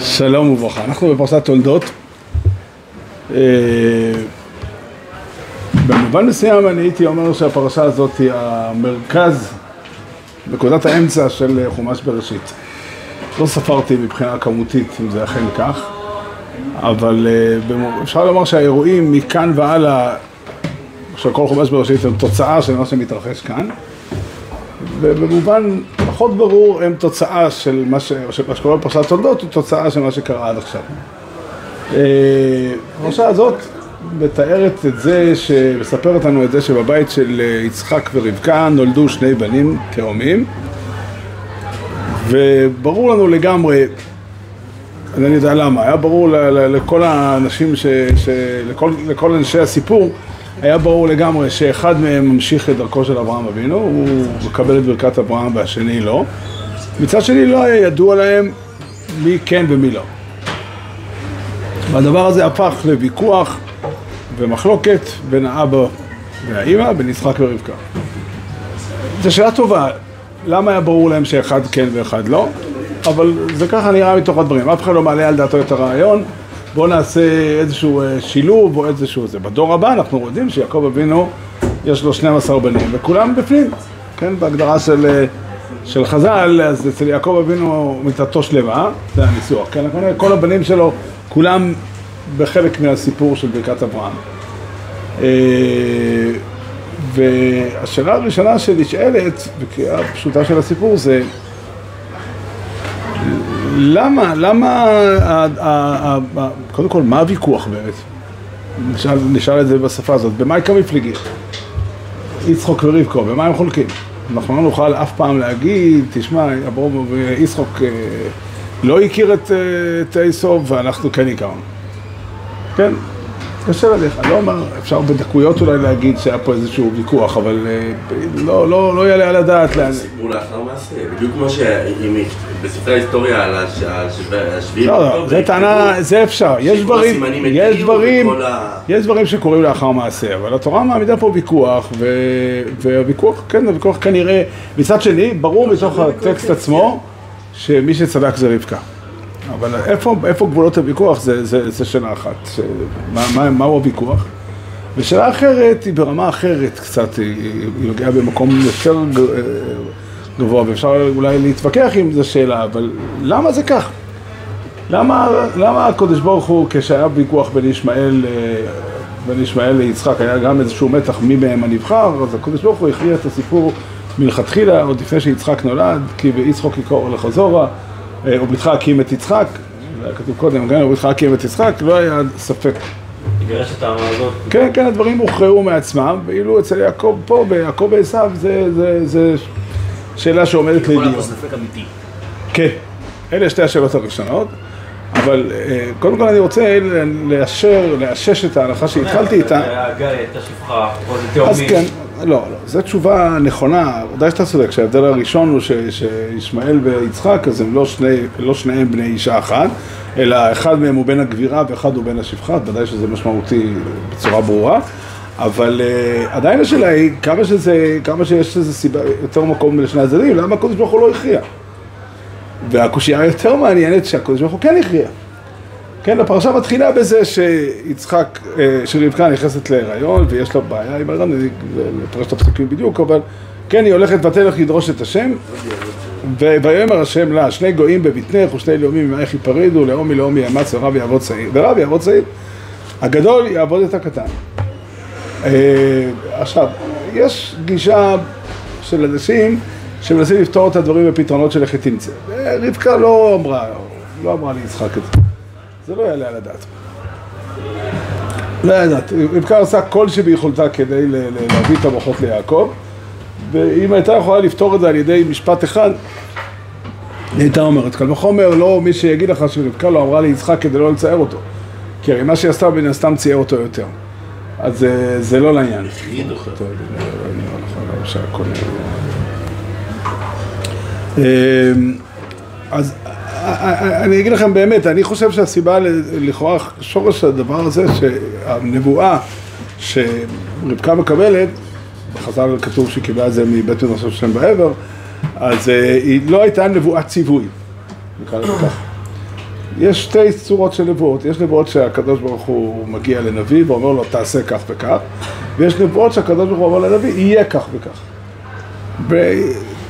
שלום וברכה, אנחנו בפרשת תולדות. אה, במובן מסוים אני הייתי אומר שהפרשה הזאת היא המרכז, נקודת האמצע של חומש בראשית. לא ספרתי מבחינה כמותית אם זה אכן כך, אבל אה, אפשר לומר שהאירועים מכאן והלאה של כל חומש בראשית הם תוצאה של מה שמתרחש כאן. ובמובן פחות ברור הם תוצאה של מה, ש... מה שקורה בפרשת תולדות הוא תוצאה של מה שקרה עד עכשיו. אה, הפרשה הזאת מתארת את זה, מספרת לנו את זה שבבית של יצחק ורבקה נולדו שני בנים תאומים וברור לנו לגמרי, אני יודע למה, היה ברור לכל האנשים, ש... ש... לכל, לכל אנשי הסיפור היה ברור לגמרי שאחד מהם ממשיך את דרכו של אברהם אבינו, הוא מקבל את ברכת אברהם והשני לא. מצד שני לא היה ידוע להם מי כן ומי לא. והדבר הזה הפך לוויכוח ומחלוקת בין האבא והאימא, בין יצחק ורבקה. זו שאלה טובה, למה היה ברור להם שאחד כן ואחד לא? אבל זה ככה נראה מתוך הדברים, אף אחד לא מעלה על דעתו את הרעיון בואו נעשה איזשהו אה, שילוב או איזשהו זה. בדור הבא אנחנו יודעים שיעקב אבינו יש לו 12 בנים וכולם בפנים, כן, בהגדרה של, אה, של חז"ל, אז אצל יעקב אבינו מיתתו שלמה, זה הניסוח, כן, כל הבנים שלו, כולם בחלק מהסיפור של ברכת אברהם. אה, והשאלה הראשונה שנשאלת, בקריאה פשוטה של הסיפור, זה למה, למה, קודם כל, מה הוויכוח באמת? נשאל, נשאל את זה בשפה הזאת, במה יקרה מפליגים? יצחוק ורבקו, במה הם חולקים? אנחנו לא נוכל אף פעם להגיד, תשמע, יצחוק אה, לא הכיר את, אה, את ואנחנו כן הכרנו. כן, ללך, אני לא אומר, אפשר בדקויות אולי להגיד שהיה פה איזשהו ויכוח, אבל אה, לא, לא, לא יעלה על הדעת לאן... סיפור לאחר מעשה, בדיוק כמו שבספרי ההיסטוריה על השביעי... לא, לא, זה טענה, זה אפשר, יש דברים, יש דברים, יש דברים שקורים לאחר מעשה, אבל התורה מעמידה פה ויכוח, והוויכוח, כן, הוויכוח כנראה, מצד שני, ברור מתוך הטקסט עצמו, שמי שצדק זה רבקה. אבל איפה, איפה גבולות הוויכוח זה, זה, זה שאלה אחת, ש... מה, מה, מהו הוויכוח? ושאלה אחרת היא ברמה אחרת קצת, היא, מגיעה במקום יותר גבוה ואפשר אולי להתווכח עם זו שאלה, אבל למה זה כך? למה, למה הקדוש ברוך הוא כשהיה ויכוח בין ישמעאל, בין ישמעאל ליצחק היה גם איזשהו מתח מי מהם הנבחר, אז הקדוש ברוך הוא הכריע את הסיפור מלכתחילה עוד לפני שיצחק נולד, כי ביצחוק יקור לחזורה ובתך הקים את יצחק, זה היה כתוב קודם, כן, ובתך הקים את יצחק, לא היה ספק. יגרש את העם הזאת. כן, כן, הדברים הוכרעו מעצמם, ואילו אצל יעקב פה, ביעקב ועשיו, זה, זה, זה שאלה שעומדת לדיון. יכול ספק אמיתי. כן, אלה שתי השאלות הראשונות, אבל אה, קודם כל אני רוצה לאשר, לאשש את ההלכה שהתחלתי איתה. הגיא הייתה שפחה, זה תאומים. אז כן. לא, לא, זו תשובה נכונה, ודאי שאתה צודק, שההבדל הראשון הוא שישמעאל ויצחק, אז הם לא, שני, לא שניהם בני אישה אחת, אלא אחד מהם הוא בן הגבירה ואחד הוא בן השפחה, ודאי שזה משמעותי בצורה ברורה, אבל uh, עדיין השאלה היא כמה, שזה, כמה שיש לזה סיבה, יותר מקום לשני הצדדים, למה הקדוש ברוך הוא לא הכריע? והקושייה היותר מעניינת שהקדוש ברוך הוא כן הכריע. כן, הפרשה מתחילה בזה שיצחק, אה, שרבקה נכנסת להיריון ויש לה בעיה עם ההיריון, אני אפרש את הפסוקים בדיוק, אבל כן, היא הולכת ותלך לדרוש את השם ויאמר השם לה, שני גויים בבטנך ושני לאומים ממעייך ייפרדו, לאומי לאומי יאמץ ורב יעבוד צעיר, ורב יעבוד צעיר, הגדול יעבוד את הקטן. אה, עכשיו, יש גישה של אנשים שמנסים לפתור את הדברים בפתרונות של איך תמצא. רבקה לא אמרה, לא אמרה ליצחק את זה. זה לא יעלה על הדעת. לא יעלה על הדעת. רבקה עושה כל שביכולתה כדי להביא את המוחות ליעקב, ואם הייתה יכולה לפתור את זה על ידי משפט אחד, היא הייתה אומרת, קל וחומר לא מי שיגיד לך שרבקה לא אמרה ליצחק כדי לא לצייר אותו. כי הרי מה שהיא עשתה בין הסתם צייר אותו יותר. אז זה לא לעניין. אז אני אגיד לכם באמת, אני חושב שהסיבה לכאורה, שורש הדבר הזה, שהנבואה שרבקה מקבלת, בחז"ל כתוב שהיא קיבלה את זה מבית מדרשו של שם בעבר, אז היא לא הייתה נבואת ציווי, נקרא לזה ככה. יש שתי צורות של נבואות, יש נבואות שהקדוש ברוך הוא מגיע לנביא ואומר לו תעשה כך וכך, ויש נבואות שהקדוש ברוך הוא אומר לנביא יהיה כך וכך.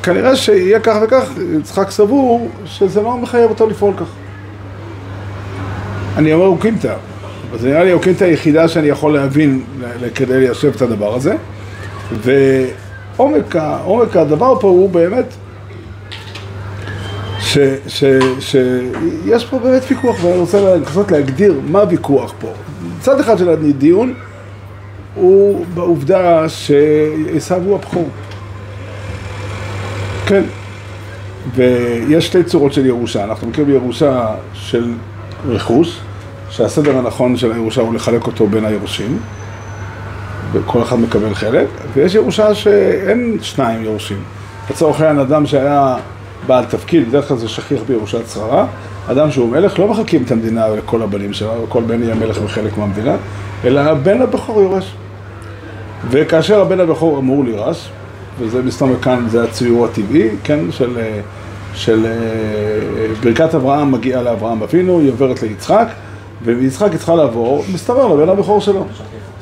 וכנראה שיהיה כך וכך, יצחק סבור שזה לא מחייב אותו לפעול כך. אני אומר אוקימתא, אבל זה נראה לי אוקימתא היחידה שאני יכול להבין כדי ליישב את הדבר הזה. ועומק הדבר פה הוא באמת שיש פה באמת ויכוח, ואני רוצה לנסות להגדיר מה הוויכוח פה. צד אחד של הדיון הוא בעובדה שעשו הוא הבכור. כן, ויש שתי צורות של ירושה. אנחנו מכירים בירושה של רכוש, שהסדר הנכון של הירושה הוא לחלק אותו בין היורשים, וכל אחד מקבל חלק, ויש ירושה שאין שניים יורשים. לצורך העניין, אדם שהיה בעל תפקיד, בדרך כלל זה שכיח בירושת שררה, אדם שהוא מלך, לא מחלקים את המדינה לכל הבנים שלו, וכל בן יהיה מלך וחלק מהמדינה, אלא הבן הבכור יורש. וכאשר הבן הבכור אמור לירש, וזה מסתובב כאן, זה הציור הטבעי, כן, של, אה, של אה, ברכת אברהם מגיעה לאברהם אבינו, היא עוברת ליצחק, ומיצחק היא צריכה לעבור, מסתבר לבן הבכור שלו.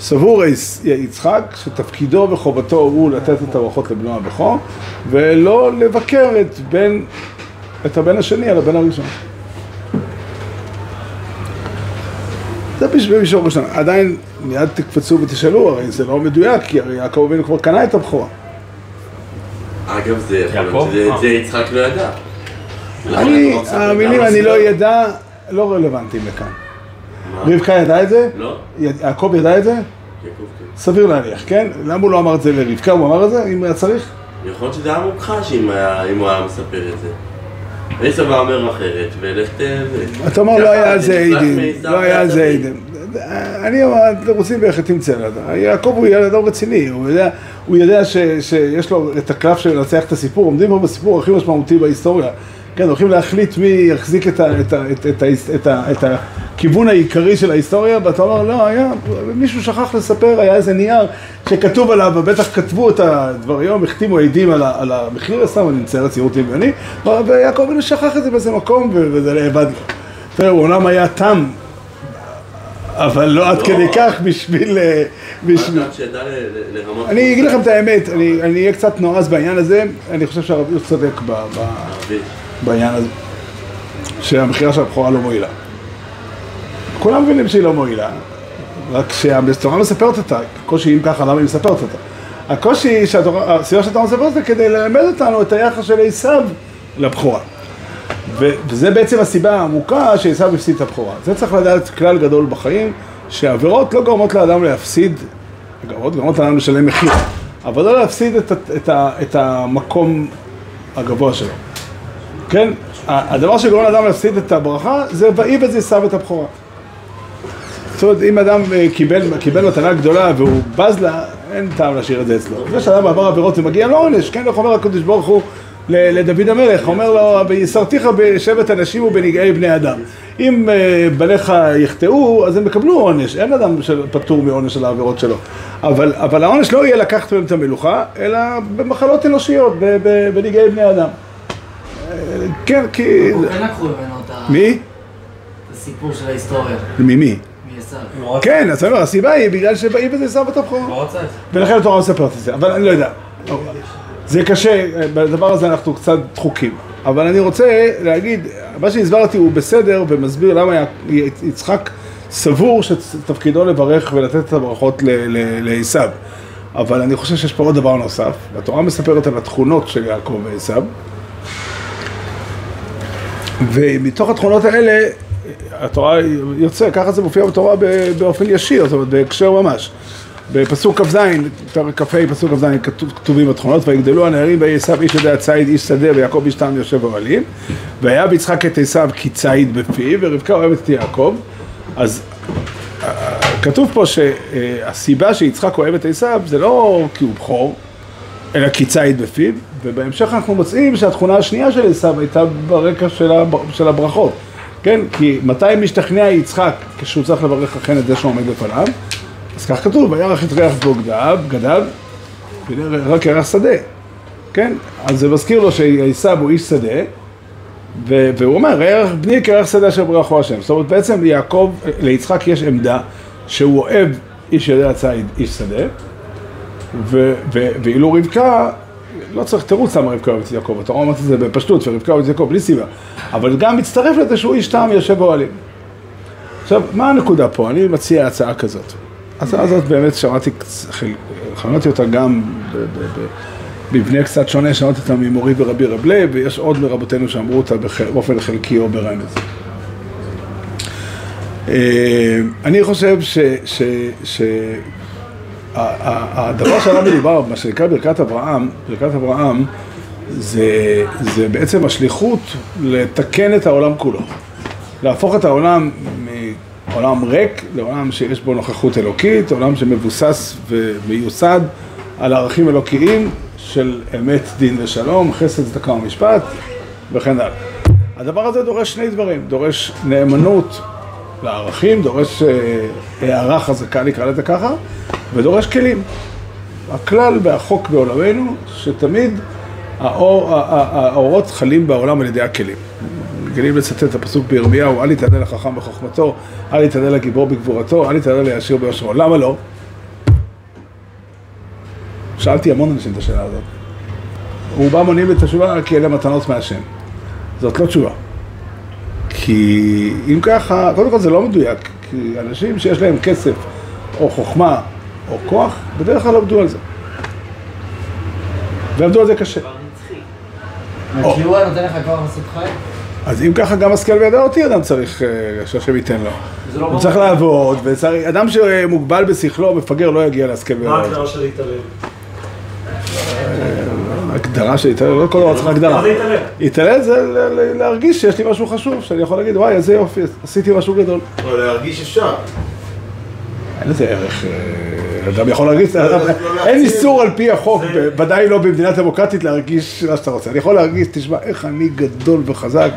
סבור יצ- יצחק שתפקידו וחובתו הוא לתת את הברכות לבנו הבכור, ולא לבקר את, בן, את הבן השני על הבן הראשון. זה בשביל מישור ראשון. עדיין מיד תקפצו ותשאלו, הרי זה לא מדויק, כי הרי יעקב אבינו כבר קנה את הבכורה. אגב, זה יכול? להיות, שזה- אה. זה יצחק לא ידע. אני, לא המילים אני לא הסיבה? ידע, לא רלוונטיים לכאן. רבקה ידע את זה? לא? יעקב ידע את זה? כן. סביר להניח, כן? למה הוא לא אמר את זה לרבקה? הוא אמר את זה, אם היה צריך? יכול להיות שזה היה מוכחש אם הוא היה מספר את זה. עשב היה אומר אחרת, ולך ת... אתה אומר, לא היה על זה עדים, לא היה על זה. עדים. אני אומר, אתם רוצים ואיך תמצא לדעת. יעקב הוא ילד אדם רציני, הוא יודע, הוא יודע ש, שיש לו את הקלף של לנצח את הסיפור, עומדים פה בסיפור הכי משמעותי בהיסטוריה. כן, הולכים להחליט מי יחזיק את, ה, את, ה, את, את, את, את הכיוון העיקרי של ההיסטוריה, ואתה אומר, לא, היה, מישהו שכח לספר, היה איזה נייר שכתוב עליו, ובטח כתבו את הדבר היום, החתימו עדים על, על המחיר, סתם אני מצייר ציור דמיוני, ויעקב אבינו שכח את זה באיזה מקום, וזה לאבד לו. תראה, הוא אומנם היה תם, אבל לא עד כדי כך בשביל... אה. אני אגיד לכם את האמת, אני אהיה קצת נועז בעניין הזה, אני חושב שהרב יוסף צודק. בעניין הזה, שהמכירה של הבכורה לא מועילה. כולם מבינים שהיא לא מועילה, רק שהתורה מספרת אותה, הקושי אם ככה, למה היא מספרת אותה? הקושי, הסיבה שהתורה מספרת אותה כדי ללמד אותנו את היחס של עשיו לבכורה. וזה בעצם הסיבה העמוקה שעשיו הפסיד את הבכורה. זה צריך לדעת כלל גדול בחיים, שעבירות לא גורמות לאדם להפסיד, עבירות גורמות לאדם לשלם מחיר, אבל לא להפסיד את, את, ה- את המקום הגבוה שלו. כן? הדבר שגורם לאדם להפסיד את הברכה זה ואיבד עשיו את הבכורה. זאת אומרת, אם אדם אה, קיבל, קיבל מתנה גדולה והוא בז לה, אין טעם להשאיר את זה אצלו. זה שאדם עבר עבירות ומגיע לו עונש, כן? איך אומר הקדוש ברוך הוא לדוד המלך, אומר לו, ויסרתיך בשבט אנשים ובנגעי בני אדם. אם אה, בניך יחטאו, אז הם יקבלו עונש, אין אדם פטור מעונש על העבירות שלו. אבל, אבל העונש לא יהיה לקחת מהם את המלוכה, אלא במחלות אנושיות, בנגעי בני אדם. אה, כן, כי... הוא כן לקחו ממנו את ה- מי? הסיפור של ההיסטוריה, ממי? כן, אז אני אומר, הסיבה היא בגלל את הבכורה. לא רצה את זה. ולכן התורה מספרת את זה, אבל אני לא יודע. זה קשה, בדבר הזה אנחנו קצת דחוקים. אבל אני רוצה להגיד, מה שהסברתי הוא בסדר ומסביר למה יצחק סבור שתפקידו לברך ולתת את הברכות ל- ל- לעשיו. אבל אני חושב שיש פה עוד דבר נוסף, והתורה מספרת על התכונות של יעקב ועשיו. ומתוך התכונות האלה, התורה יוצא, ככה זה מופיע בתורה באופן ישיר, זאת אומרת בהקשר ממש. בפסוק כ"ז, כ"ה, פסוק כ"ז, כתוב- כתובים התכונות, ויגדלו הנערים ויהי עשיו איש יודע ציד איש שדה ויעקב איש תם יושב אוהלים, והיה ביצחק את עשיו ציד בפיו, ורבקה אוהבת את יעקב. אז אה, כתוב פה שהסיבה שיצחק אוהב את עשיו זה לא כי הוא בכור, אלא כי ציד בפיו, ובהמשך אנחנו מוצאים שהתכונה השנייה של עשיו הייתה ברקע של. של הברכות, כן? כי מתי משתכנע יצחק כשהוא צריך לברך אכן את זה שעומד בפניו? אז כך כתוב, וירח את ריח בגדיו, בגדיו, רק ירח שדה, כן? אז זה מזכיר לו שעשיו הוא איש שדה, ו- והוא אומר, ערך בני כערך שדה אשר ברכו השם. זאת אומרת, בעצם יעקב, ליצחק יש עמדה שהוא אוהב איש יודע ציד, איש שדה, ו- ו- ואילו רבקה, לא צריך תירוץ למה רבקה אוהבת את יעקב, התורה אומרת את זה בפשטות, ורבקה אוהבת את יעקב בלי סיבה, אבל גם מצטרף לזה שהוא איש טעם יושב אוהלים. עכשיו, מה הנקודה פה? אני מציע הצעה כזאת. ההצעה הזאת באמת שמעתי, שמעתי אותה גם במבנה קצת שונה, שמעתי אותה ממורי ורבי רב לייב, ויש עוד מרבותינו שאמרו אותה באופן חלקי או ברמז. אה, אני חושב ש... ש, ש ה- ה- הדבר שעליו מדובר, מה שנקרא ברכת אברהם, ברכת אברהם, זה, זה בעצם השליחות לתקן את העולם כולו. להפוך את העולם מעולם ריק לעולם שיש בו נוכחות אלוקית, עולם שמבוסס ומיוסד על ערכים אלוקיים של אמת, דין ושלום, חסד, צדקה ומשפט וכן הלאה. הדבר הזה דורש שני דברים, דורש נאמנות לערכים, דורש אה, הערה חזקה, נקרא לזה ככה, ודורש כלים. הכלל והחוק בעולמנו, שתמיד האור, האורות חלים בעולם על ידי הכלים. רגילים לצטט את הפסוק בירמיהו, אל יתענה לחכם בחוכמתו, אל יתענה לגיבור בגבורתו, אל יתענה לעשיר ביושרו. למה לא? שאלתי המון אנשים את השאלה הזאת. רובם עונים את התשובה כי אלה מתנות מהשם. זאת לא תשובה. כי אם ככה, קודם כל זה לא מדויק, כי אנשים שיש להם כסף או חוכמה או כוח, בדרך כלל עבדו על זה. ועבדו על זה קשה. או. כי הוא נותן לך כוח לעשות חי? אז אם ככה גם השכל וידע אותי אדם צריך אה, שהשם ייתן לו. לא הוא צריך לעבוד, וצריך, אדם שמוגבל בשכלו, מפגר, לא יגיע להשכל וידע מה אותי. ההגדרה של להתעלל? הגדרה של התעלל, לא כל דבר צריך הגדרה. מה זה להתעלל? התעלל זה ל- ל- להרגיש שיש לי משהו חשוב, שאני יכול להגיד, וואי, איזה יופי, עשיתי משהו גדול. אבל להרגיש אפשר. אין לזה ערך, אה, אדם יכול להרגיש, לא אדם- להציע. אין איסור על פי החוק, ודאי לא במדינה דמוקרטית להרגיש מה שאתה רוצה. אני יכול להרגיש, תשמע, איך אני גדול וחזק,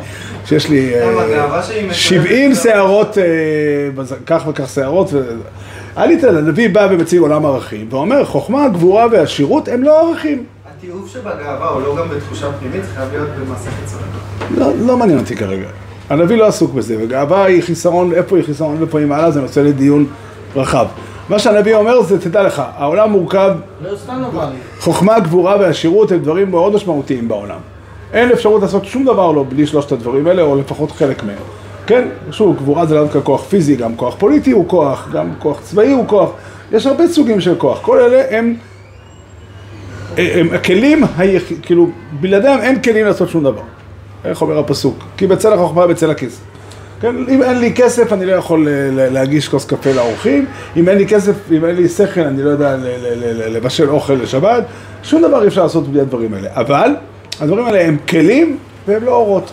שיש לי אה, למה, הגאווה שלי מטורפת. 70 שערות, אה, כך וכך שערות. אל יתן, הנביא בא ומציג עולם ערכים, ואומר, חוכמה, גבורה ועשירות הם לא ערכים. התיעוב שבגאווה הוא לא גם בתחושה פנימית, חייב להיות במעשה חיצוני. לא, לא מעניין אותי כרגע. הנביא לא עסוק בזה, וגאווה היא חיסרון, איפה היא חיסרון ואיפה היא מעלה, זה נושא לדיון רחב. מה שהנביא אומר זה, תדע לך, העולם מורכב, לא, לא. חוכמה, גבורה ועשירות הם דברים מאוד משמעותיים בעולם. אין אפשרות לעשות שום דבר לא בלי שלושת הדברים האלה, או לפחות חלק מהם. כן, שוב, גבורה זה לא דווקא כוח פיזי, גם כוח פוליטי הוא כוח, גם כוח צבאי הוא כוח, יש הרבה סוגים של כוח. כל אלה הם, הם הכלים, היח... כאילו, בלעדיהם אין כלים לעשות שום דבר. איך אומר הפסוק? כי בצל החוכמה בצל הכיס. כן, אם אין לי כסף אני לא יכול ל- להגיש כוס קפה לאורחים, אם אין לי כסף, אם אין לי שכל אני לא יודע לבשל אוכל לשבת, שום דבר אי אפשר לעשות בלי הדברים האלה. אבל הדברים האלה הם כלים והם לא אורות.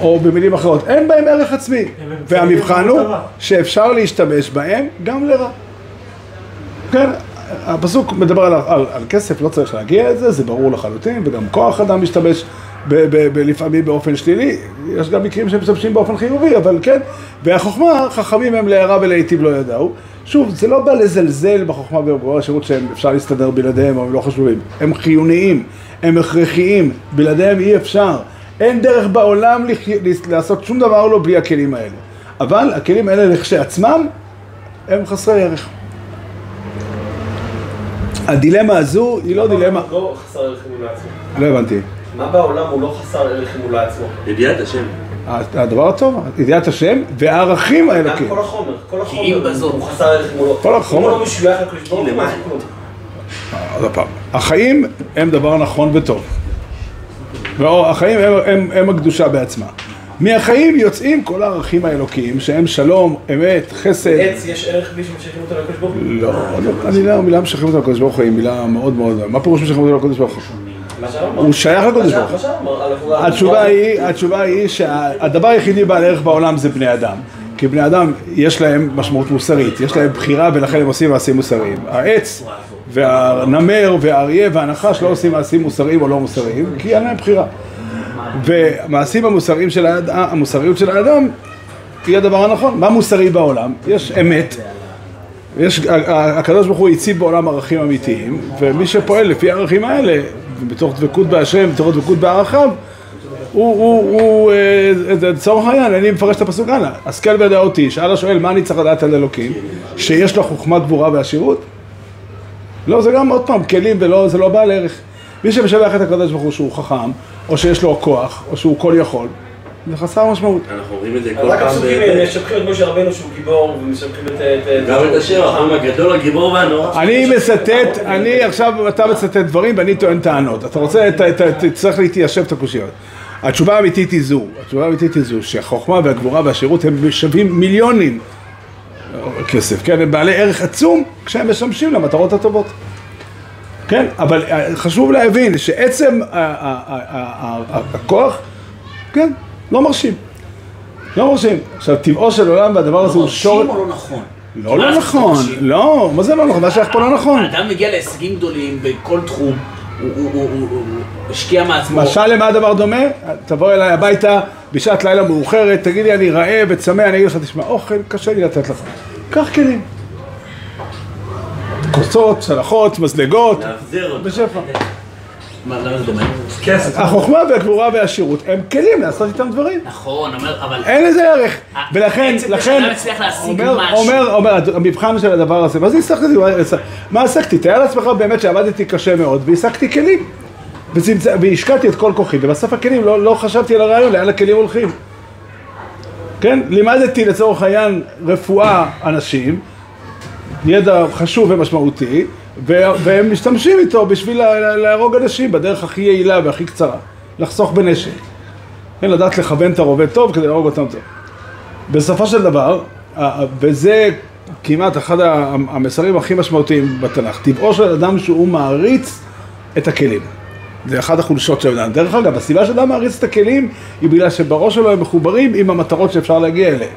או במילים אחרות, אין בהם ערך עצמי. והמבחן הוא. שאפשר להשתמש בהם גם לרע. כן, הפסוק מדבר על, על, על כסף, לא צריך להגיע את זה, ברור לחלוטין, וגם כוח אדם משתמש לפעמים באופן שלילי, יש גם מקרים שהם משתמשים באופן חיובי, אבל כן, והחוכמה, חכמים הם להרע ולהיטיב לא ידעו. שוב, זה לא בא לזלזל בחוכמה ובגבורה השירות שאפשר להסתדר בלעדיהם, אבל הם לא חשובים. הם חיוניים, הם הכרחיים, בלעדיהם אי אפשר. אין דרך בעולם. לעשות שום דבר לא בלי הכלים האלה. אבל הכלים האלה לכשעצמם, הם חסרי ערך. הדילמה הזו היא לא דילמה... לא חסר ערך אמון לעצמו. לא הבנתי. מה בעולם הוא לא חסר ערך אמון לעצמו? ידיעת השם. הדבר הטוב, ידיעת השם והערכים גם האלוקיים. כל החומר, כל החומר אם בזאת. הוא חסר ערך אמונו. כל החומר. אם הוא לא משוייך לקדוש ברוך הוא? לא כלום. עוד פעם, החיים הם דבר נכון וטוב. והחיים הם, הם, הם הקדושה בעצמה. מהחיים יוצאים כל הערכים האלוקיים שהם שלום, אמת, חסד. עץ יש ערך בלי שמשייכים אותו לקדוש ברוך הוא? לא, לא, אני לא, המילה משייכים אותו לקדוש ברוך הוא היא מילה מאוד מאוד, מה פירוש משייכים אותו לקדוש ברוך הוא? הוא שייך לקדוש ברוך הוא. התשובה היא, התשובה היא שהדבר היחידי בעל ערך בעולם זה בני אדם. כי בני אדם יש להם משמעות מוסרית, יש להם בחירה ולכן הם עושים מעשים מוסריים. העץ והנמר והאריה והנחש לא עושים מעשים מוסריים או לא מוסריים, כי אין להם בחירה. והמעשים המוסריים של האדם, המוסריות של האדם היא הדבר הנכון. מה מוסרי בעולם? יש אמת. יש, הקדוש ברוך הוא הציב בעולם ערכים אמיתיים, ומי שפועל לפי הערכים האלה, בתוך דבקות בהשם, בתוך דבקות בערכיו, הוא, הוא, הוא, אה, לצורך העניין, אני מפרש את הפסוק הלאה. השכל וידע אותי, שאל השואל, מה אני צריך לדעת על אלוקים? שיש לו חוכמה גבורה ועשירות? לא, זה גם עוד פעם, כלים ולא, זה לא בעל ערך. מי שמשבח את הקדוש ברוך הוא שהוא חכם, או שיש לו כוח, או שהוא כל יכול, זה חסר משמעות. אנחנו אומרים את זה כל אז רק פעם, הפסוקים ב- משבחים את משה רבנו שהוא גיבור, ומשבחים את... את- גם את השם, אנחנו אומרים הגדול, הגיבור והנורא. אני מצטט, אני עכשיו, אתה מצטט דברים ואני טוען טענות. אתה רוצה, תצטרך להתיישב את הקושיות. התשובה האמיתית היא זו, התשובה האמיתית היא זו, שהחוכמה והגבורה והשירות הם שווים מיליונים כסף, כן? הם בעלי ערך עצום כשהם משמשים למטרות הטובות. כן, אבל אה, חשוב להבין שעצם הכוח, כן, לא מרשים. לא מרשים. עכשיו, טבעו של עולם והדבר הזה הוא שור... מרשים או לא נכון? לא, לא נכון, לא, מה זה לא נכון? מה שייך פה לא נכון? האדם מגיע להישגים גדולים בכל תחום, הוא- השקיע מעצמו. משל למה הדבר דומה? תבוא אליי הביתה בשעת לילה מאוחרת, תגיד לי אני רעב וצמא, אני אגיד לך, תשמע, אוכל קשה לי לתת לך. קח כלים. כוסות, צלחות, מזלגות, לאבזר אותו. בשפע. מה, למה זה דומה? החוכמה והגבורה והשירות הם כלים לעשות איתם דברים. נכון, אומר, אבל... אין לזה ערך. ולכן, לכן, להשיג אומר. אומר, המבחן של הדבר הזה, מה זה השגתי? מה עסקתי? תאר לעצמך באמת שעבדתי קשה מאוד והשגתי כלים. והשקעתי את כל כוחי, ובסוף הכלים לא, לא חשבתי על הרעיון, לאן הכלים הולכים. כן? לימדתי לצורך העניין רפואה אנשים, ידע חשוב ומשמעותי, והם משתמשים איתו בשביל לה- לה- להרוג אנשים בדרך הכי יעילה והכי קצרה, לחסוך בנשק. כן, לדעת לכוון את הרובה טוב כדי להרוג אותם טוב. בסופו של דבר, וזה כמעט אחד המסרים הכי משמעותיים בתנ"ך, טבעו של אדם שהוא מעריץ את הכלים. זה אחת החולשות של אדם. דרך אגב, הסיבה שאדם מעריץ את הכלים היא בגלל שבראש שלו הם מחוברים עם המטרות שאפשר להגיע אליהן.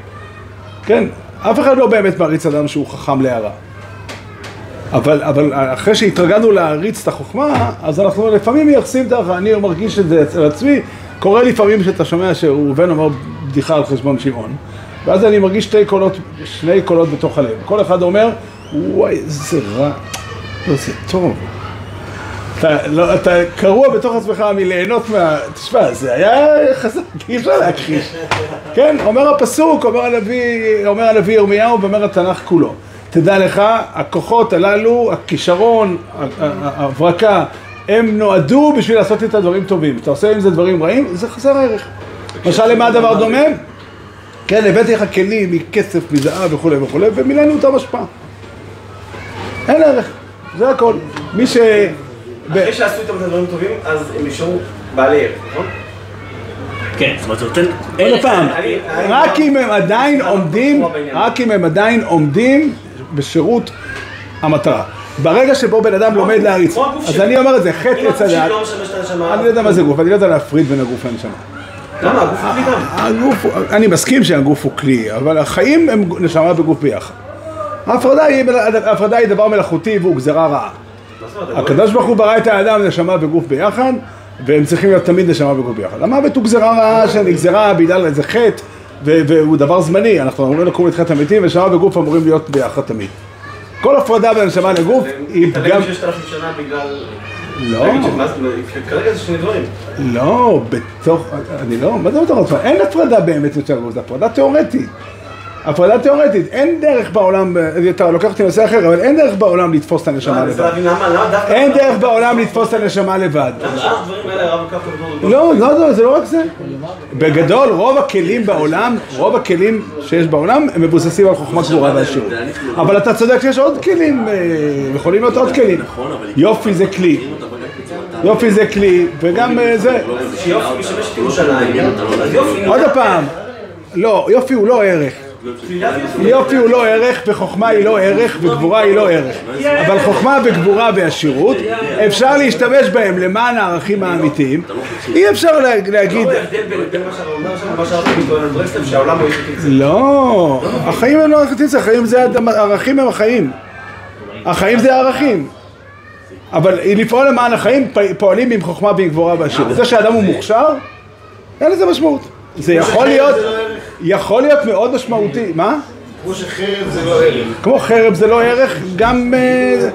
כן, אף אחד לא באמת מעריץ אדם שהוא חכם להערה. אבל, אבל אחרי שהתרגלנו להעריץ את החוכמה, אז אנחנו לפעמים מייחסים את ה... אני מרגיש את זה אצל עצמי, קורה לפעמים שאתה שומע שראובן אומר בדיחה על חשבון שמעון, ואז אני מרגיש שתי קולות, שני קולות בתוך הלב. כל אחד אומר, וואי, איזה רע, לא, זה טוב. אתה, לא, אתה קרוע בתוך עצמך מליהנות מה... תשמע, זה היה חזק, אי אפשר להכחיש. כן, אומר הפסוק, אומר הנביא, אומר הנביא ירמיהו ואומר התנ"ך כולו. תדע לך, הכוחות הללו, הכישרון, ההברקה, הם נועדו בשביל לעשות את הדברים טובים. אתה עושה עם זה דברים רעים, זה חסר ערך. משל למה הדבר דומה? כן, הבאתי לך כלים מכסף, מזהב וכולי וכולי, ומילאנו אותם השפעה. אין ערך, זה הכל. מי ש... אחרי שעשו איתם את הדברים טובים, אז הם נשארו בעלי ערך, נכון? כן, זאת אומרת, זה נותן... עוד פעם, רק אם הם עדיין עומדים. רק אם הם עדיין עומדים בשירות המטרה. ברגע שבו בן אדם לומד להריץ, אז. אני אומר את זה, חטא עץ הדעת, לא הנשמה, אני לא יודע מה זה גוף, אני לא יודע להפריד בין הגוף לנשמה. למה? הגוף הוא כלי גם. הגוף, אני מסכים שהגוף הוא כלי, אבל החיים הם נשמה וגוף ביחד. ההפרדה היא, דבר מלאכותי והוא גזרה רעה. הקדוש ברוך הוא ברא את האדם נשמה וגוף ביחד, והם צריכים להיות תמיד נשמה וגוף ביחד. המוות הוא גזרה רעה שנגזרה בגלל איזה חטא, והוא דבר זמני, אנחנו אמורים לקום חטא המתים, ונשמה וגוף אמורים להיות ביחד תמיד. כל הפרדה בין נשמה לגוף היא פגם... שנה בגלל... לא, להגיד שמה זה- כרגע זה שני דברים. לא, בתוך... אני לא... מה זה עצמם? אין הפרדה באמת יותר גוף, זה הפרדה תיאורטית. הפרדה תיאורטית, אין דרך בעולם, אתה לוקח אותי לנושא אחר, אבל אין דרך בעולם לתפוס את הנשמה לבד. אין דרך בעולם לתפוס את הנשמה לבד. לא, לא, לא, זה לא רק זה. בגדול, רוב הכלים בעולם, רוב הכלים שיש בעולם, הם מבוססים על חוכמה גבורה ועשירות. אבל אתה צודק שיש עוד כלים, אה, יכולים להיות עוד כלים. נכון. יופי זה כלי, יופי זה כלי, וגם אה, זה. עוד פעם, לא, יופי הוא לא ערך. יופי הוא לא ערך, וחוכמה היא לא ערך, וגבורה היא לא ערך. אבל חוכמה וגבורה ועשירות, אפשר להשתמש בהם למען הערכים האמיתיים. אי אפשר לה- להגיד, לא. לא, החיים הם לא ערכים, החיים זה, הערכים הם החיים. החיים זה הערכים. אבל לפעול למען החיים פועלים עם חוכמה ועם גבורה ועשירות. זה שאדם הוא מוכשר, אין לזה משמעות. זה יכול להיות, יכול להיות מאוד משמעותי. מה? כמו שחרב זה לא ערך. כמו חרב זה לא ערך, גם, אה,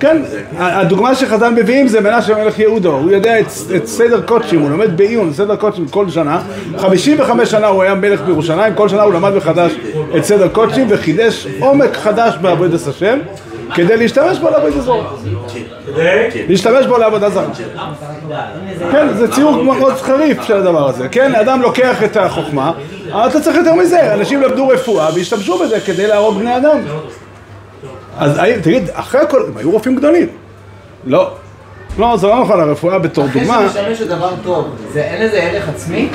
כן, הדוגמה שחז"ל מביאים זה מנשה מלך יהודו, הוא יודע את, את סדר קודשים, הוא לומד בעיון, סדר קודשים כל שנה, 55 שנה הוא היה מלך בירושלים, כל שנה הוא למד מחדש את סדר קודשים וחידש עומק חדש בעבודת השם כדי להשתמש בו לעבודת זרה. להשתמש בו לעבודה זרה. כן, זה ציור מאוד חריף של הדבר הזה, כן, אדם לוקח את החוכמה, אבל אתה צריך יותר מזה, אנשים למדו רפואה והשתמשו בזה כדי להרוג בני אדם. אז תגיד, אחרי הכל, הם היו רופאים גדולים. לא. לא, זה לא נכון, הרפואה בתור אחרי דוגמה, שזה משמש לדבר טוב, זה- אין לזה ערך עצמי?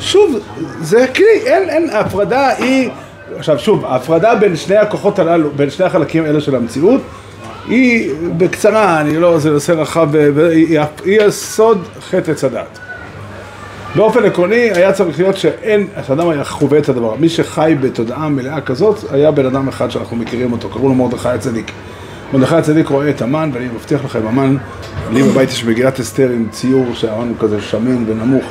שוב, זה כלי, אין, אין, ההפרדה היא, עכשיו שוב, ההפרדה בין שני הכוחות הללו, בין שני החלקים האלה של המציאות, היא בקצרה, אני לא, זה נושא רחב, ו- והיא היא יסוד חטא עץ הדעת. באופן עקרוני היה צריך להיות שאין, שאדם היה חווה את הדבר, מי שחי בתודעה מלאה כזאת, היה בן אדם אחד שאנחנו מכירים אותו, קראו לו מרדכי הצדיק. מרדכי הצדיק רואה את המן, ואני מבטיח לכם, המן, לי בבית יש מגילת אסתר עם ציור שהמן הוא כזה שמן ונמוך.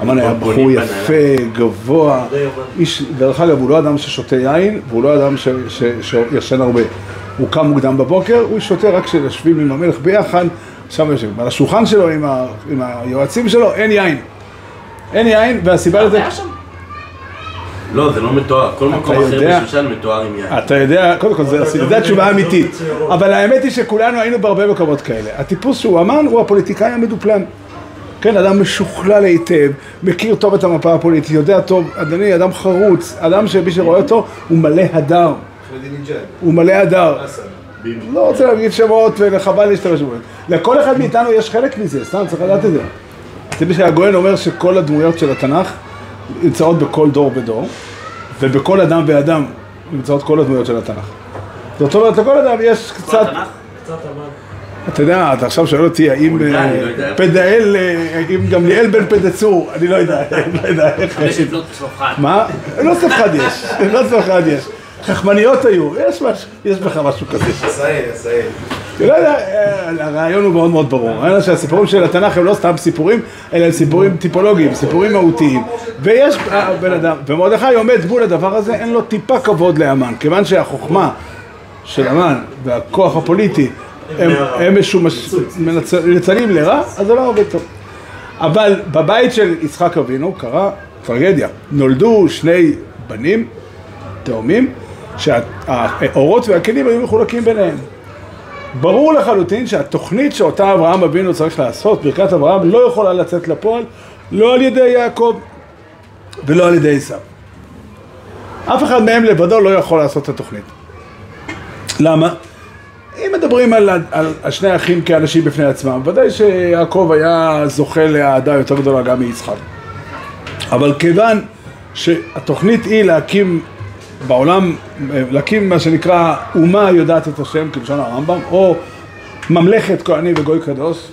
המן היה בחור יפה, גבוה, איש, דרך אגב, הוא לא אדם ששותה יין, והוא לא אדם ש- ש- שישן הרבה. הוא קם מוקדם בבוקר, הוא שותה רק כשיושבים עם המלך ביחד, שם יושבים. על השולחן שלו עם, ה, עם היועצים שלו אין יין. אין יין, והסיבה לזה... לא, זה לא מתואר, כל מקום אחר בשושן מתואר עם יין. אתה יודע, קודם כל, זה- זו התשובה האמיתית. אבל האמת היא שכולנו היינו בהרבה מקומות כאלה. הטיפוס שהוא אמן הוא הפוליטיקאי המדופלם. כן, אדם משוכלל היטב, מכיר טוב את המפה הפוליטית, יודע טוב, אדוני, אדם חרוץ, אדם שמי שרואה אותו הוא מלא הדר. הוא מלא הדר. לא רוצה להגיד שמות וחבל להשתמש בהם. לכל אחד מאיתנו יש חלק מזה, סתם צריך לדעת את זה. אתה יודע שהגויין אומר שכל הדמויות של התנ"ך נמצאות בכל דור ודור, ובכל אדם ואדם נמצאות כל הדמויות של התנ"ך. זאת אומרת, לכל אדם יש קצת... אתה יודע, אתה עכשיו שואל אותי האם אה, לא. פדאל, אה, אם גמליאל בן פדצור, אני לא יודע, לא יודע איך... יש לבנות צלופחד. מה? לא צלפחד יש, לא צלפחד יש. חכמניות היו, יש משהו, יש בך משהו כזה. עשהאל, עשהאל. לא יודע, אה, הרעיון הוא מאוד מאוד ברור. הרעיון שהסיפורים של התנ"ך הם לא סתם סיפורים, אלא הם סיפורים טיפולוגיים, סיפורים מהותיים. ויש בן אדם, ומרדכי עומד מול הדבר הזה, אין לו טיפה כבוד לאמן. כיוון שהחוכמה של אמן והכוח הפוליטי הם, מנצלים לרע, אז זה לא עובד טוב. אבל בבית של יצחק אבינו קרה טרגדיה. נולדו שני בנים, תאומים, שהאורות והכלים היו מחולקים ביניהם. ברור לחלוטין שהתוכנית שאותה אברהם אבינו צריך לעשות, ברכת אברהם, לא יכולה לצאת לפועל, לא על ידי יעקב ולא על ידי עשיו. אף אחד מהם לבדו לא יכול לעשות את התוכנית. למה? אם מדברים על, על, שני אחים כאנשים בפני עצמם, ודאי שיעקב היה זוכה לאהדה יותר גדולה גם מיצחק. אבל כיוון שהתוכנית היא להקים בעולם, להקים מה שנקרא אומה יודעת את השם, כלשון הרמב"ם, או ממלכת כהנים וגוי קדוש,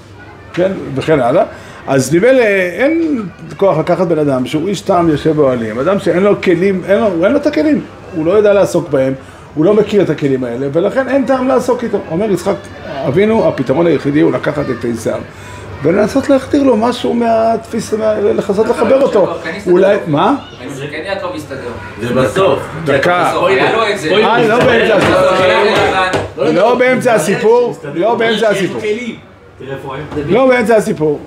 כן, וכן הלאה, אז ממילא אין כוח לקחת בן אדם שהוא איש טעם יושב באוהלים, אדם שאין לו כלים, אין לו, אין לו את הכלים, הוא לא יודע לעסוק בהם, הוא לא מכיר את הכלים האלה, ולכן אין טעם לעסוק איתו. אומר יצחק אבינו, הפתרון היחידי הוא לקחת את עשיו. ולנסות להכתיר לו משהו מהתפיסה, מה- לנסות לחבר אותו. אולי, מה? זה כן יעקב הסתדר. זה בסוף. דקה. בסוף היה לו את זה. אה, לא באמצע לא, הסיפור. לא באמצע הסיפור, לא באמצע הסיפור. לא באמצע הסיפור.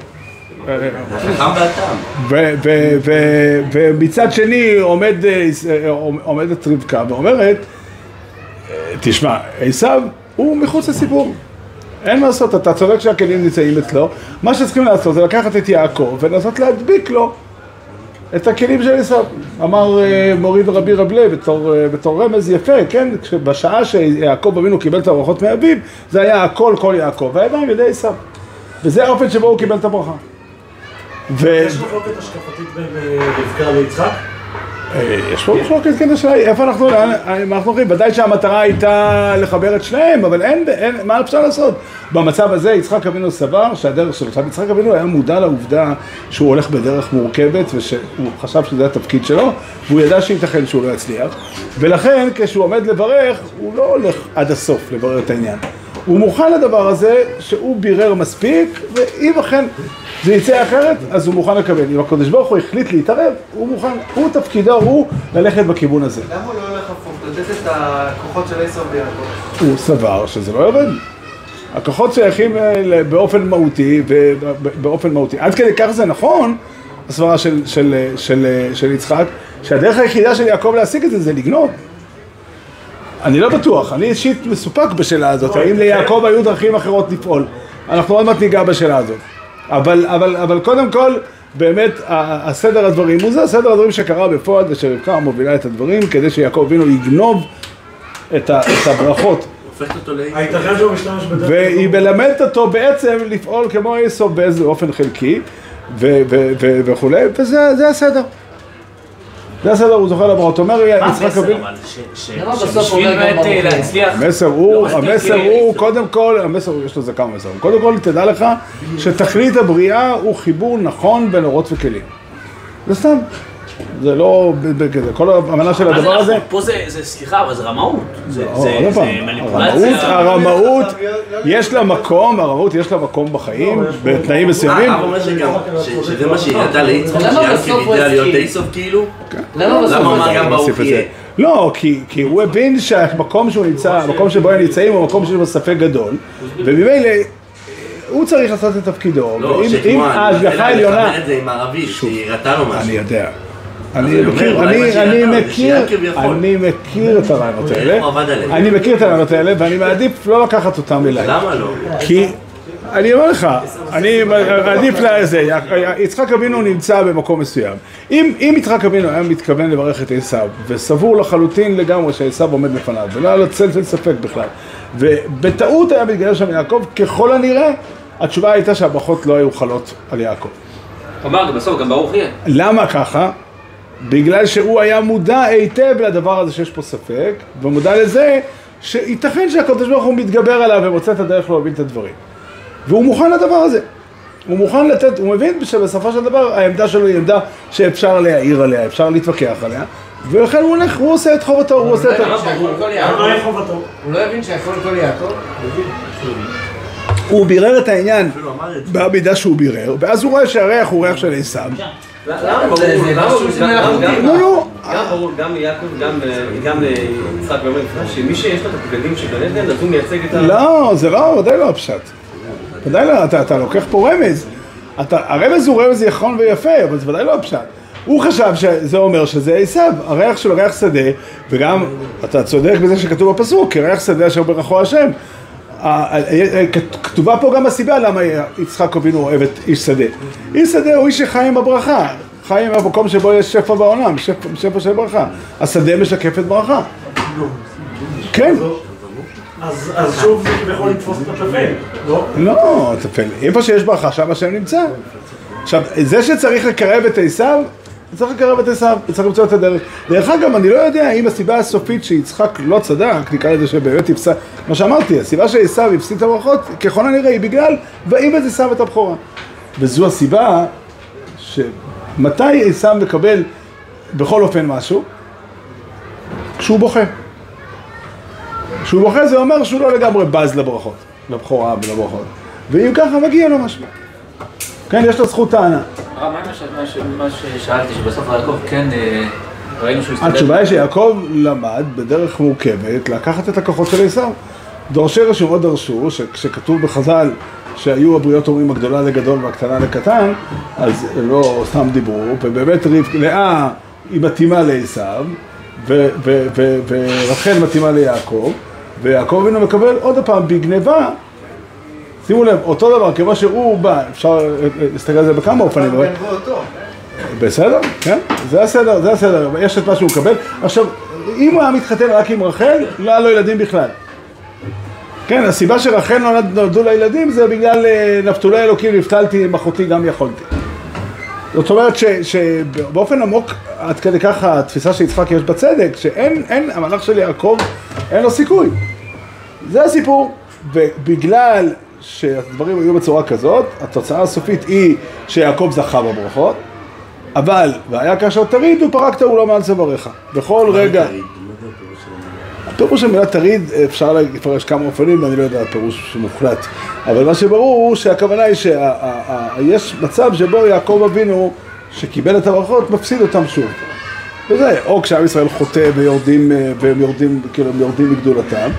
ומצד שני עומד, אה, אה, עומדת רבקה ואומרת, אה, תשמע, עשיו הוא מחוץ לסיפור. אין מה לעשות, אתה צודק שהכלים נמצאים אצלו, מה שצריכים לעשות זה לקחת את יעקב ולנסות להדביק לו את הכלים של עשיו. אמר אה, מורי ורבי רבלי בתור, אה, בתור רמז יפה, כן? בשעה שיעקב אבינו קיבל את הברכות מאביו, זה היה הכל כל יעקב, והידיים ידי עשיו. וזה האופן שבו הוא קיבל את הברכה. ו... יש מחלוקת השקפתית בין רבקה ליצחק? אה, יש פה מחלוקת כן השאלה היא איפה אנחנו, לאן- מה אנחנו הולכים, ודאי שהמטרה הייתה לחבר את שניהם, אבל אין מה אפשר לעשות? במצב הזה יצחק אבינו סבר שהדרך שלו, עכשיו יצחק אבינו היה מודע לעובדה שהוא הולך בדרך מורכבת ושהוא חשב שזה התפקיד שלו, והוא ידע שייתכן שהוא לא יצליח, ולכן כשהוא עומד לברך, הוא לא הולך עד הסוף לברר את העניין. הוא מוכן לדבר הזה שהוא בירר מספיק, ואם אכן זה יצא אחרת, אז הוא מוכן לקבל. אם הקדוש ברוך הוא החליט להתערב, הוא מוכן, הוא תפקידו, הוא ללכת בכיוון הזה. למה הוא לא הולך הפוך? לתת את הכוחות של עשר ויעקב. הוא סבר שזה לא יורד. הכוחות שייכים אה, באופן מהותי, ובאופן מהותי. עד כדי כך זה נכון, הסברה של, של, אה, של, אה, של יצחק, שהדרך היחידה של יעקב להשיג את זה זה לגנוב. אני לא בטוח, אני אישית מסופק בשאלה הזאת, האם ליעקב היו דרכים אחרות לפעול? אנחנו עוד מעט ניגע בשאלה הזאת. אבל, אבל, אבל קודם כל, באמת, הסדר הדברים הוא זה, הסדר הדברים שקרה בפועל, זה שרבקה מובילה את הדברים, כדי שיעקב אבינו יגנוב את, ה, את הברכות, בדרך והיא מלמדת אותו בעצם לפעול כמו איסוף באיזה אופן חלקי, וכולי, וזה זה הסדר. זה הסדר, הוא זוכר לברכות. אומר מה יצחק המסר אבינו, אבל? ש- למה בסוף שבשביל באמת? להצליח... המסר לא הוא, מספיק, המסר הוא, קודם כל, המסר, יש לזה כמה מסרים. קודם כל, תדע לך שתכלית הבריאה הוא חיבור נכון בין אורות וכלים. זה סתם. זה לא, ב- ב- כזה. כל המנה של הדבר הזה, נכון? פה זה, זה- סליחה, אבל זה רמאות. זה מניפולציה. הרמאות, יש לה מקום, הרמאות יש לה מקום בחיים, בתנאים מסוימים. אה, אומר שגם, שזה מה שהיא שיעקב בסוף הוא ידע להיות הסכים? איסוף כאילו? למה בסוף הוא. יהיה? לא, כי, כי הוא הבין שהמקום שהוא נמצא, המקום שבו הם נמצאים הוא מקום שיש בו ספק גדול, וממילא הוא צריך לעשות את תפקידו, לא, ואם אם שכמו, אני ההשגחה מנסה העליונה, לחבר את זה עם הערבית, שהיא הראתה לו אני משהו. יודע, אז אני מכיר, אני, מכיר. אני מכיר את הרעיונות האלה? אני מכיר את הרעיונות האלה, ואני מעדיף לא לקחת אותם אליי, למה לא? כי אני אומר לך, אני מעדיף לזה, יצחק אבינו נמצא במקום מסוים. אם, אם יצחק אבינו היה מתכוון לברך את עשיו, וסבור לחלוטין לגמרי שעשיו עומד לפניו, ולא היה לו צל של ספק בכלל, ובטעות היה מתגייר שם יעקב, ככל הנראה, התשובה הייתה שהברכות לא היו חלות על יעקב. אמר בסוף, גם ברוך יהיה. למה ככה? בגלל שהוא היה מודע היטב לדבר הזה שיש פה ספק, ומודע לזה שייתכן שהקדוש ברוך הוא מתגבר עליו ומוצא את הדרך להוביל את הדברים. והוא מוכן לדבר הזה. הוא מוכן לתת, הוא מבין שבסופו של דבר העמדה שלו היא עמדה שאפשר להעיר עליה, אפשר להתווכח עליה, ולכן הוא הולך, הוא עושה את חובתו, הוא עושה את ה... חובתו? הוא לא הבין שהכל כל יעקב? הוא בירר את העניין. במידה שהוא בירר, ואז הוא רואה שהריח הוא ריח של עשיו. למה ברור, זה- זה למה ברור, גם- לא, לא. ברור, גם ליעקב, גם ל- גם ליצחק ואומר שמי שיש לו את הבגדים של גן עדן, אז הוא מייצג את ה... לא, זה לא, ודאי לא הפשט. ודאי לא, אתה, לוקח פה רמז. הרמז הוא רמז נכון ויפה, אבל זה ודאי לא הפשט. הוא חשב שזה אומר שזה עשיו, הריח שלו ריח שדה, וגם, אתה צודק בזה שכתוב בפסוק, כי ריח שדה אשר ברכו השם. כתובה פה גם הסיבה למה יצחק אבינו אוהב את איש שדה. איש שדה הוא איש שחי עם הברכה, חי עם המקום שבו יש שפע בעולם, שפע, שפע של ברכה. השדה משקף את ברכה. כן. אז אז שוב זה כביכול לתפוס את הטפל, לא? לא, טפל. איפה שיש ברכה, שם השם נמצא. עכשיו, זה שצריך לקרב את עשיו, צריך לקרב את עשיו, צריך למצוא את הדרך. דרך אגב, אני לא יודע האם הסיבה הסופית שיצחק לא צדק, נקרא לזה שבאמת הפסד, כמו שאמרתי, הסיבה שעשיו הפסיד את הברכות, ככל הנראה היא בגלל, ואיבד עשיו את הבכורה. וזו הסיבה שמתי עשיו מקבל בכל אופן משהו? כשהוא בוכה. כשהוא בוכה זה אומר שהוא לא לגמרי בז לברכות, לבכורה ולברכות. ואם ככה מגיע לו משהו. כן, יש לו זכות טענה. הרב, מה ששאלתי, שבסוף יעקב כן אה, ראינו שהוא הסתדר? התשובה היא שיעקב למד בדרך מורכבת לקחת את הכוחות של עשיו. דורשי רשומות דרשו שכשכתוב בחז"ל שהיו הבריות אומרים הגדולה לגדול והקטנה לקטן, אז לא סתם דיברו, ובאמת לאה היא מתאימה לעשיו, ורחל מתאימה ליעקב, ויעקב אבינו מקבל עוד פעם בגניבה שימו לב, אותו דבר, כמו שהוא בא, אפשר אה, להסתכל על זה בכמה אופנים, אבל אותו. בסדר, כן, זה הסדר, זה הסדר, יש את מה שהוא מקבל. עכשיו, אם הוא היה מתחתן רק עם רחל, לא היה לו ילדים בכלל. כן, הסיבה שרחל נולד, נולדו לה ילדים זה בגלל אה, נפתולי אלוקים נפתלתי עם אחותי גם יכולתי. זאת אומרת ש, שבאופן עמוק, עד כדי כך התפיסה של יצחק יש בצדק, שאין, אין, המלאך של יעקב, אין לו סיכוי. זה הסיפור, ובגלל שהדברים היו בצורה כזאת, התוצאה הסופית היא שיעקב זכה בברכות, אבל, והיה כאשר תריד, ופרקת הוא לא מעל צוואריך. בכל רגע, הפירוש של מילה תריד אפשר לפרש כמה אופנים, ואני לא יודע פירוש מוחלט. אבל מה שברור הוא שהכוונה היא שיש מצב שבו יעקב אבינו, שקיבל את הברכות, מפסיד אותם שוב. וזה, או כשעם ישראל חוטא ויורדים, אה, והם יורדים, כאילו, הם יורדים מגדולתם,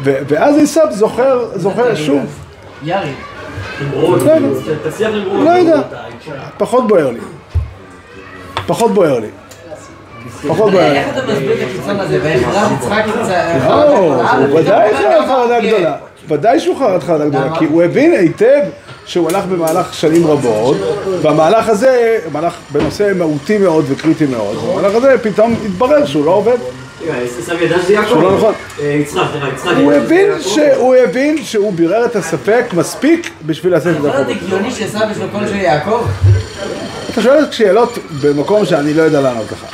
ואז עשיו זוכר, זוכר שוב, יארי. לא יודע. לא יודע, פחות בוער לי. פחות בוער לי. פחות בוער לי. איך אתה מסביר את הקיצון הזה? ואיך רב יצחק יצא... לא, ודאי חרד חרדה גדולה. ודאי שהוא חרד חרדה גדולה, כי הוא הבין היטב שהוא הלך במהלך שנים רבות, והמהלך הזה, מהלך בנושא מהותי מאוד וקריטי מאוד, והמהלך הזה פתאום התברר שהוא לא עובד, ידע. שהוא לא נכון. אה. הוא הבין שהוא בירר את הספק מספיק בשביל לעשות את יכול החוק. להיות הגיוני שעשו יש לו קול של יעקב? אתה שואל שאלות במקום שאני לא יודע לענות לך.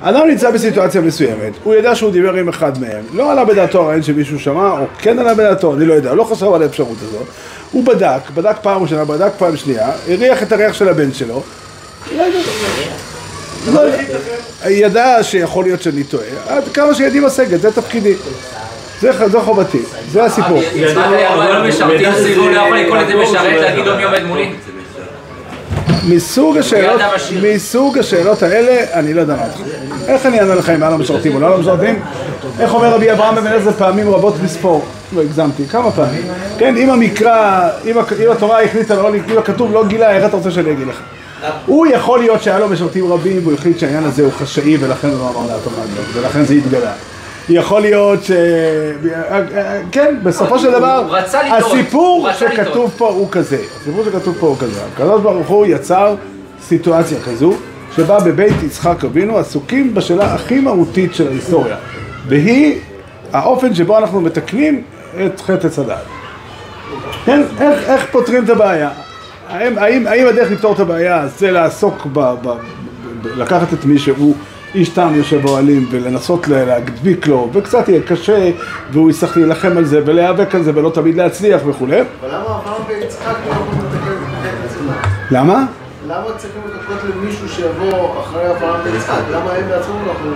אדם נמצא בסיטואציה מסוימת, הוא יודע שהוא דיבר עם אחד מהם, לא עלה בדעתו הרעיון שמישהו שמע, או כן עלה בדעתו, אני לא יודע, לא חשב על האפשרות הזאת. הוא בדק, בדק פעם ראשונה, בדק פעם שנייה, הריח את הריח של הבן שלו, לא יודע. לא יודע. ידע שיכול להיות שאני טועה, עד כמה שידי משגת, זה תפקידי. זה חובתי, זה הסיפור. לא. מסוג השאלות. מסוג השאלות האלה, אני לא יודע מה לך. איך אני אענה לך אם היה לו משרתים או לא היה לו משרתים? איך אומר רבי אברהם אבן עזר פעמים רבות לספור? לא הגזמתי, כמה פעמים. כן, אם המקרא, אם התורה החליטה לא, אם הכתוב לא גילה, איך אתה רוצה שאני אגיד לך? הוא יכול להיות שהיה לו משרתים רבים והוא החליט שהעניין הזה הוא חשאי ולכן הוא לא אמר דעתו מהדבר, ולכן זה התגלה. יכול להיות ש... כן, בסופו של דבר. הסיפור שכתוב. פה הוא כזה, הסיפור שכתוב פה הוא כזה, הקדוש ברוך הוא יצר סיטואציה כזו, שבה בבית יצחק אבינו עסוקים בשאלה הכי מהותית של ההיסטוריה, והיא האופן שבו אנחנו מתקנים את חטא עץ הדעת. כן, איך, איך פותרים את הבעיה? האם, האם, האם הדרך לפתור את הבעיה זה לעסוק ב... ב, ב, ב לקחת את מי שהוא איש תם יושב באוהלים ולנסות לה- להדביק לו וקצת יהיה קשה והוא יצטרך להילחם על זה ולהיאבק על זה ולא תמיד להצליח וכולי אבל למה אברהם ויצחק לא יכולים לתקן את עצמם? למה? למה צריכים לחכות למישהו שיבוא אחרי אברהם ויצחק? למה הם בעצמם לא יכולים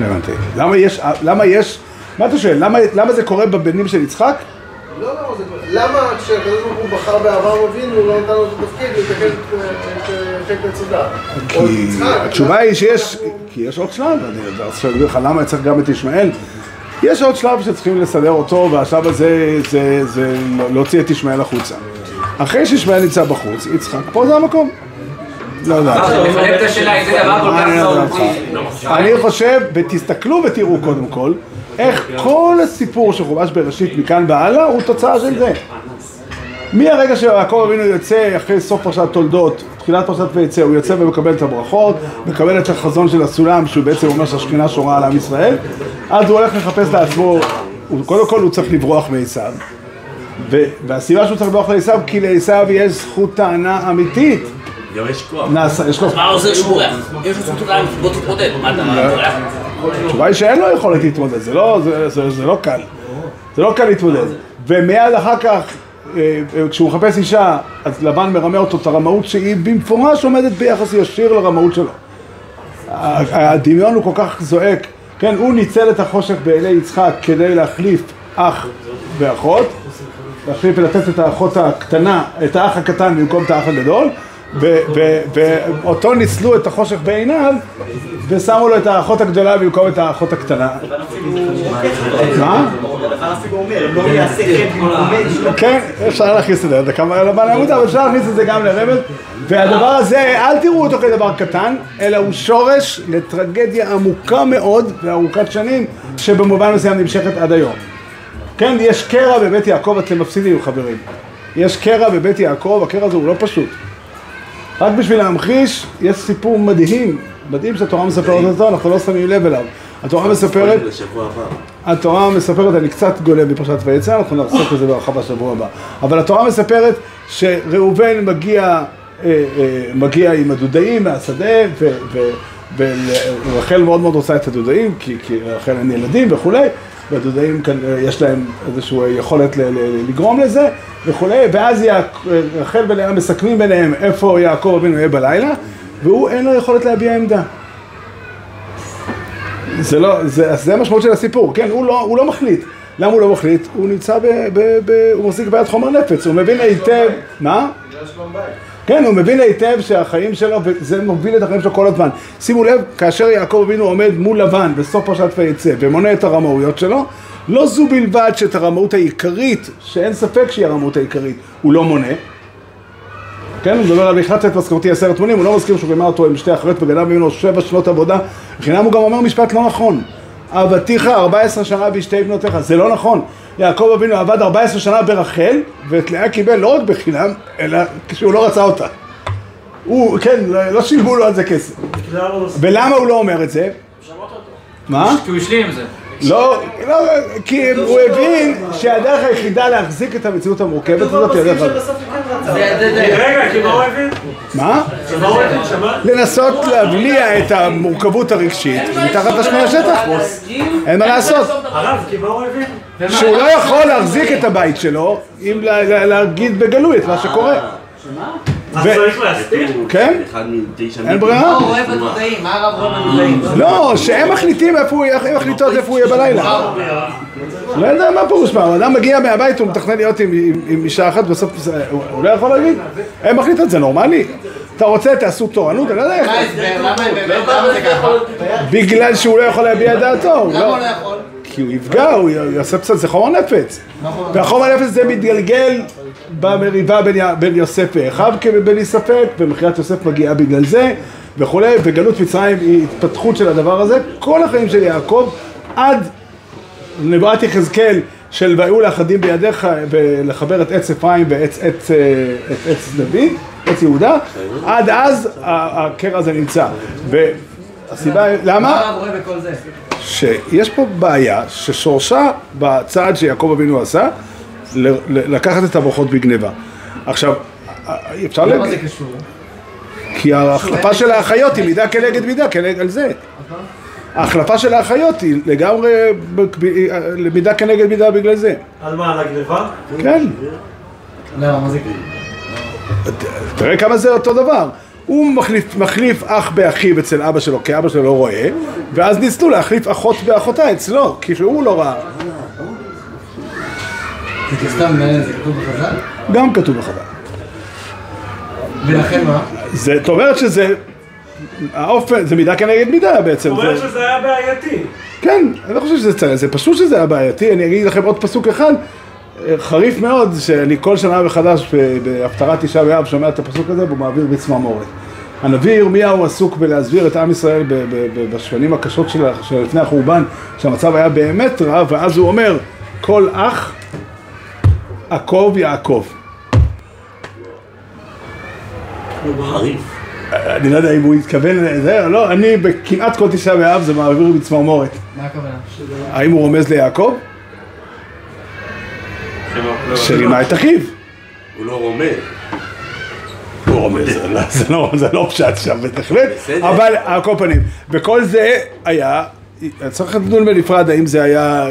הבנתי. למה יש, למה יש, מה אתה שואל, למה, למה זה קורה בבנים של יצחק? לא, זה קורה? למה כשהקדוש ברוך הוא בחר באברהם אבינו הוא לא נתן לו את התפקיד לתקן את- חטא את כי התשובה היא שיש, כי יש עוד שלב, אני רוצה להגיד לך למה צריך גם את ישמעאל. יש עוד שלב שצריכים לסדר אותו, והשלב הזה זה, זה לא- להוציא את ישמעאל החוצה. אחרי שישמעאל נמצא בחוץ, יצחק, פה זה המקום. לא יודע. אני לא. אני חושב, ותסתכלו ותראו קודם כל, איך כל הסיפור של חומש בראשית מכאן והלאה הוא תוצאה של זה. מהרגע שיעקב אבינו יוצא אחרי סוף פרשת תולדות, תחילת פרשת ויצא, הוא יוצא ומקבל את הברכות, מקבל את החזון של הסולם, שהוא בעצם אומר שהשכינה שורה על עם ישראל, אז הוא הולך לחפש לעצמו, הוא, קודם כל הוא צריך לברוח מעשיו, והסיבה שהוא צריך לברוח לעשיו, כי לעשיו יש זכות טענה אמיתית. גם יש כוח. מה עוזר שהוא בורח? יש לו זכות אדם, בוא תתמודד. מה אתה בורח? התשובה היא שאין לו יכולת להתמודד, זה לא, זה, זה, זה לא קל. זה לא קל להתמודד. ומיד אחר כך, אה, אה, כשהוא מחפש אישה, אז לבן מרמה אותו את הרמאות שהיא במפורש עומדת ביחס ישיר לרמאות שלו. הדמיון הוא כל כך זועק, כן, הוא ניצל את החושך בעיני יצחק כדי להחליף אח ואחות, להחליף ולתת את האחות הקטנה, את האח הקטן במקום את האח הגדול, ואותו ניצלו את החושך בעיניו ושמו לו את האחות הגדולה במקום את האחות הקטנה. מה? כן, אפשר להכניס את זה, אבל אפשר להכניס את זה גם לרמז. והדבר הזה, אל תראו אותו כדבר קטן, אלא הוא שורש לטרגדיה עמוקה מאוד וארוכת שנים, שבמובן מסוים נמשכת עד היום. כן, יש קרע בבית יעקב, אתם מפסידים חברים. יש קרע בבית יעקב, הקרע הזה הוא לא פשוט. רק בשביל להמחיש, יש סיפור מדהים, מדהים שהתורה מספרת אותו, אנחנו לא שמים לב אליו. התורה מספרת. התורה מספרת, אני קצת גולה בפרשת ויצא, אנחנו נעסוק בזה בהרחבה בשבוע הבא. אבל התורה מספרת שראובן מגיע, אה, אה, מגיע עם הדודאים מהשדה, ו- ו- ורחל מאוד מאוד רוצה את הדודאים, כי, כי רחל אין ילדים וכולי, והדודאים אה, יש להם איזושהי יכולת ל- ל- לגרום לזה וכולי, ואז רחל ולאה מסכמים ביניהם איפה יעקב אבינו יהיה בלילה, והוא אין לו יכולת להביע עמדה. זה לא, זה, זה המשמעות של הסיפור, כן, הוא לא, הוא לא מחליט. למה הוא לא מחליט? הוא נמצא ב... ב, ב הוא מחזיק ביד חומר נפץ, הוא מבין היטב... מה? בגלל שלום בית. כן, הוא מבין היטב שהחיים שלו, וזה מוביל את החיים שלו כל הזמן. שימו לב, כאשר יעקב אבינו עומד מול לבן בסוף פרשת ויצא ומונה את הרמאויות שלו, לא זו בלבד שאת הרמאות העיקרית, שאין ספק שהיא הרמאות העיקרית, הוא לא מונה. כן, הוא מדבר על והחלטת את משכורתי עשרת מונים, הוא לא מזכיר שהוא רימה אותו עם שתי אחריות וגנב ממנו שבע שנות עבודה, בחינם הוא גם אומר משפט לא נכון. אהבתיך 14 שנה בשתי בנותיך, זה לא נכון. יעקב אבינו עבד 14 שנה ברחל, ואת לאה קיבל לא רק בחינם, אלא כשהוא לא רצה אותה. הוא, כן, לא לא שילמו לו על זה כסף. ולמה הוא לא אומר את זה? מה? כי הוא השלים עם זה. לא, לא, כי הוא הבין שהדרך היחידה להחזיק את המציאות המורכבת הזאת היא הדרך הזאת. רגע, כי מה הוא הבין? מה? שמה? שמה? לנסות להבליע את המורכבות הרגשית מתחת לשמי השטח. אין מה לעשות. הרב, כי מה הוא הבין? שהוא לא יכול להחזיק את הבית שלו אם לה- לה- להגיד בגלוי את מה שקורה. ו- צריך להסתיר? כן? מתשע אין ברירה? מה הוא? מה הרב בתודעים? לא, שהם מחליטים איפה הוא, איך הם מחליטות איפה הוא יהיה בלילה. לא יודע מה פירוש מה, אדם מגיע מהבית, הוא מתכנן להיות עם, אישה אחת, בסוף הוא, לא יכול להגיד? הם מחליטות, זה נורמלי? אתה רוצה, תעשו תורנות, אני לא יודע איך. למה הם באמת? למה זה ככה? בגלל שהוא לא יכול להביע את דעתו. למה לא- הוא לא יכול? כי הוא יפגע, הוא יעשה פצצה, זה חומר נפץ. והחומר נפץ זה מתגלגל במריבה בין, יוסף ואחיו כבלי ספק, ומכירת יוסף מגיעה בגלל זה, וכולי, וגלות מצרים היא התפתחות של הדבר הזה. כל החיים של יעקב, עד נבואת יחזקאל של ויהיו לאחדים בידיך ולחבר את עץ אפרים ועץ עץ, אה, עץ דוד, עץ יהודה, עד אז הקרע הזה נמצא. והסיבה, למה? מה הרב רואה בכל זה? שיש פה בעיה ששורשה בצעד שיעקב אבינו עשה, לקחת את הברכות בגניבה. עכשיו, אפשר למה להגיד, זה קשור? כי ההחלפה של האחיות היא מידה כנגד מידה, כנגד על זה. ההחלפה של האחיות היא לגמרי בקב- מידה כנגד מידה בגלל זה. על מה, על הגניבה? כן, לא, מה זה תראה כמה זה אותו דבר. הוא מחליף, מחליף אח באחיו אצל אבא שלו, כי אבא שלו לא רואה, ואז ניסו להחליף אחות באחותה אצלו, כי שהוא לא ראה. זה סתם, אה, זה כתוב בחז"ל? גם כתוב בחז"ל. ולכן מה? זה, זאת אומרת שזה, האופן, זה מידה כנגד מידה בעצם. זאת אומרת זה, שזה היה בעייתי. כן, אני לא חושב שזה צריך, זה פשוט שזה היה בעייתי, אני אגיד לכם עוד פסוק אחד, חריף מאוד, שאני כל שנה מחדש בהפטרת תשעה באב שומע את הפסוק הזה והוא מעביר בצמרמורת. הנביא ירמיהו עסוק בלהסביר את עם ישראל בשנים הקשות של לפני החורבן, שהמצב היה באמת רע, ואז הוא אומר, כל אח עקוב יעקב. אני לא יודע אם הוא התכוון לזה לא, אני בכמעט כל תשעה באב זה מעביר בצמרמורת. מה הכוונה? האם הוא רומז ליעקב? שרימה את אחיו. הוא לא רומז. הוא רומז, זה לא- לא- זה לא פשט שם בהחלט. אבל על כל פנים, וכל זה היה, צריך לדון בנפרד האם זה היה,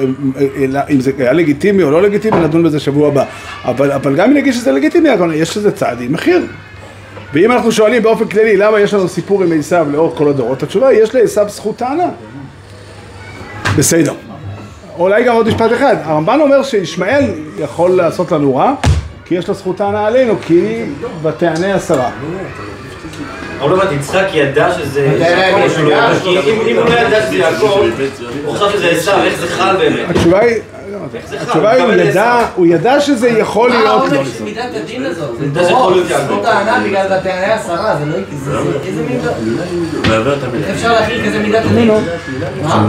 אם זה היה לגיטימי או לא לגיטימי, נדון בזה שבוע הבא, אבל, אבל גם אם נגיד שזה לגיטימי, יש לזה צעד עם מחיר. ואם אנחנו שואלים באופן כללי למה יש לנו סיפור עם עשיו לאורך כל הדורות, התשובה היא יש לעשיו זכות טענה. בסדר. אולי גם עוד משפט אחד, הרמב"ן אומר שישמעאל יכול לעשות לנו רע, כי יש לו זכות טענה עלינו, כי ותענה עשרה. אבל לא הבנתי, יצחק ידע שזה יעקב, לא כי אם הוא לא ידע שזה יעקב, הוא חשב שזה עשיו, איך זה חל באמת? התשובה היא, התשובה היא, הוא ידע, הוא ידע שזה יכול מה להיות לא העומק של. מידת הדין הזאת? זה להיות יעקב. זכות טענה בגלל בטענה עשרה, זה לא... זה- זה- איזה איך המילה. אפשר להכיל כזה מידת הדין? מה?